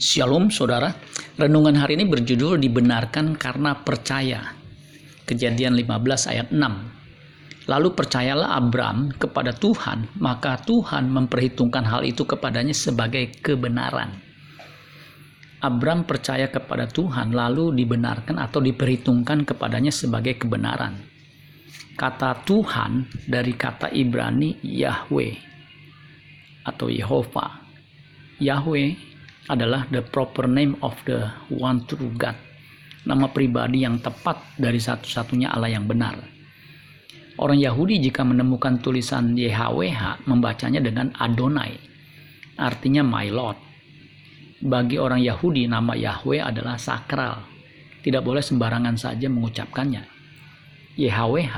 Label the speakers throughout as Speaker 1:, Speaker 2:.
Speaker 1: Shalom saudara, renungan hari ini berjudul dibenarkan karena percaya. Kejadian 15 ayat 6. Lalu percayalah Abram kepada Tuhan, maka Tuhan memperhitungkan hal itu kepadanya sebagai kebenaran. Abram percaya kepada Tuhan lalu dibenarkan atau diperhitungkan kepadanya sebagai kebenaran. Kata Tuhan dari kata Ibrani Yahweh atau Yehova. Yahweh adalah the proper name of the one true God. Nama pribadi yang tepat dari satu-satunya Allah yang benar. Orang Yahudi jika menemukan tulisan YHWH membacanya dengan Adonai. Artinya my Lord. Bagi orang Yahudi nama Yahweh adalah sakral. Tidak boleh sembarangan saja mengucapkannya. YHWH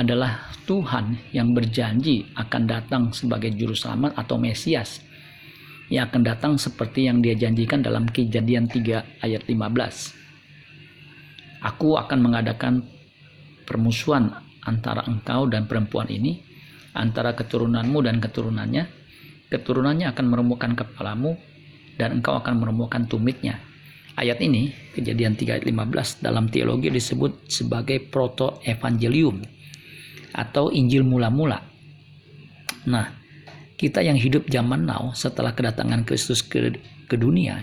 Speaker 1: adalah Tuhan yang berjanji akan datang sebagai juru selamat atau Mesias yang akan datang seperti yang dia janjikan dalam kejadian 3 ayat 15. Aku akan mengadakan permusuhan antara engkau dan perempuan ini, antara keturunanmu dan keturunannya. Keturunannya akan meremukkan kepalamu dan engkau akan meremukkan tumitnya. Ayat ini, kejadian 3 ayat 15 dalam teologi disebut sebagai proto-evangelium atau Injil mula-mula. Nah, kita yang hidup zaman now setelah kedatangan Kristus ke, ke dunia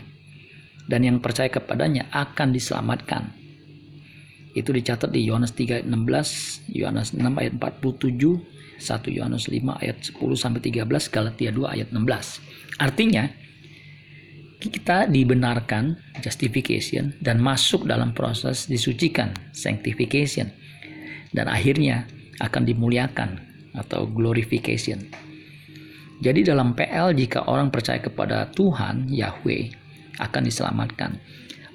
Speaker 1: dan yang percaya kepadanya akan diselamatkan. Itu dicatat di Yohanes 3 ayat 16, Yohanes 6 ayat 47, 1 Yohanes 5 ayat 10 sampai 13, Galatia 2 ayat 16. Artinya kita dibenarkan justification dan masuk dalam proses disucikan sanctification dan akhirnya akan dimuliakan atau glorification. Jadi dalam PL jika orang percaya kepada Tuhan Yahweh akan diselamatkan.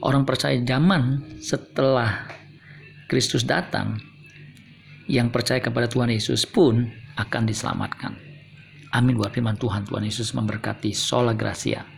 Speaker 1: Orang percaya zaman setelah Kristus datang yang percaya kepada Tuhan Yesus pun akan diselamatkan. Amin buat firman Tuhan. Tuhan Yesus memberkati. Sola Gracia.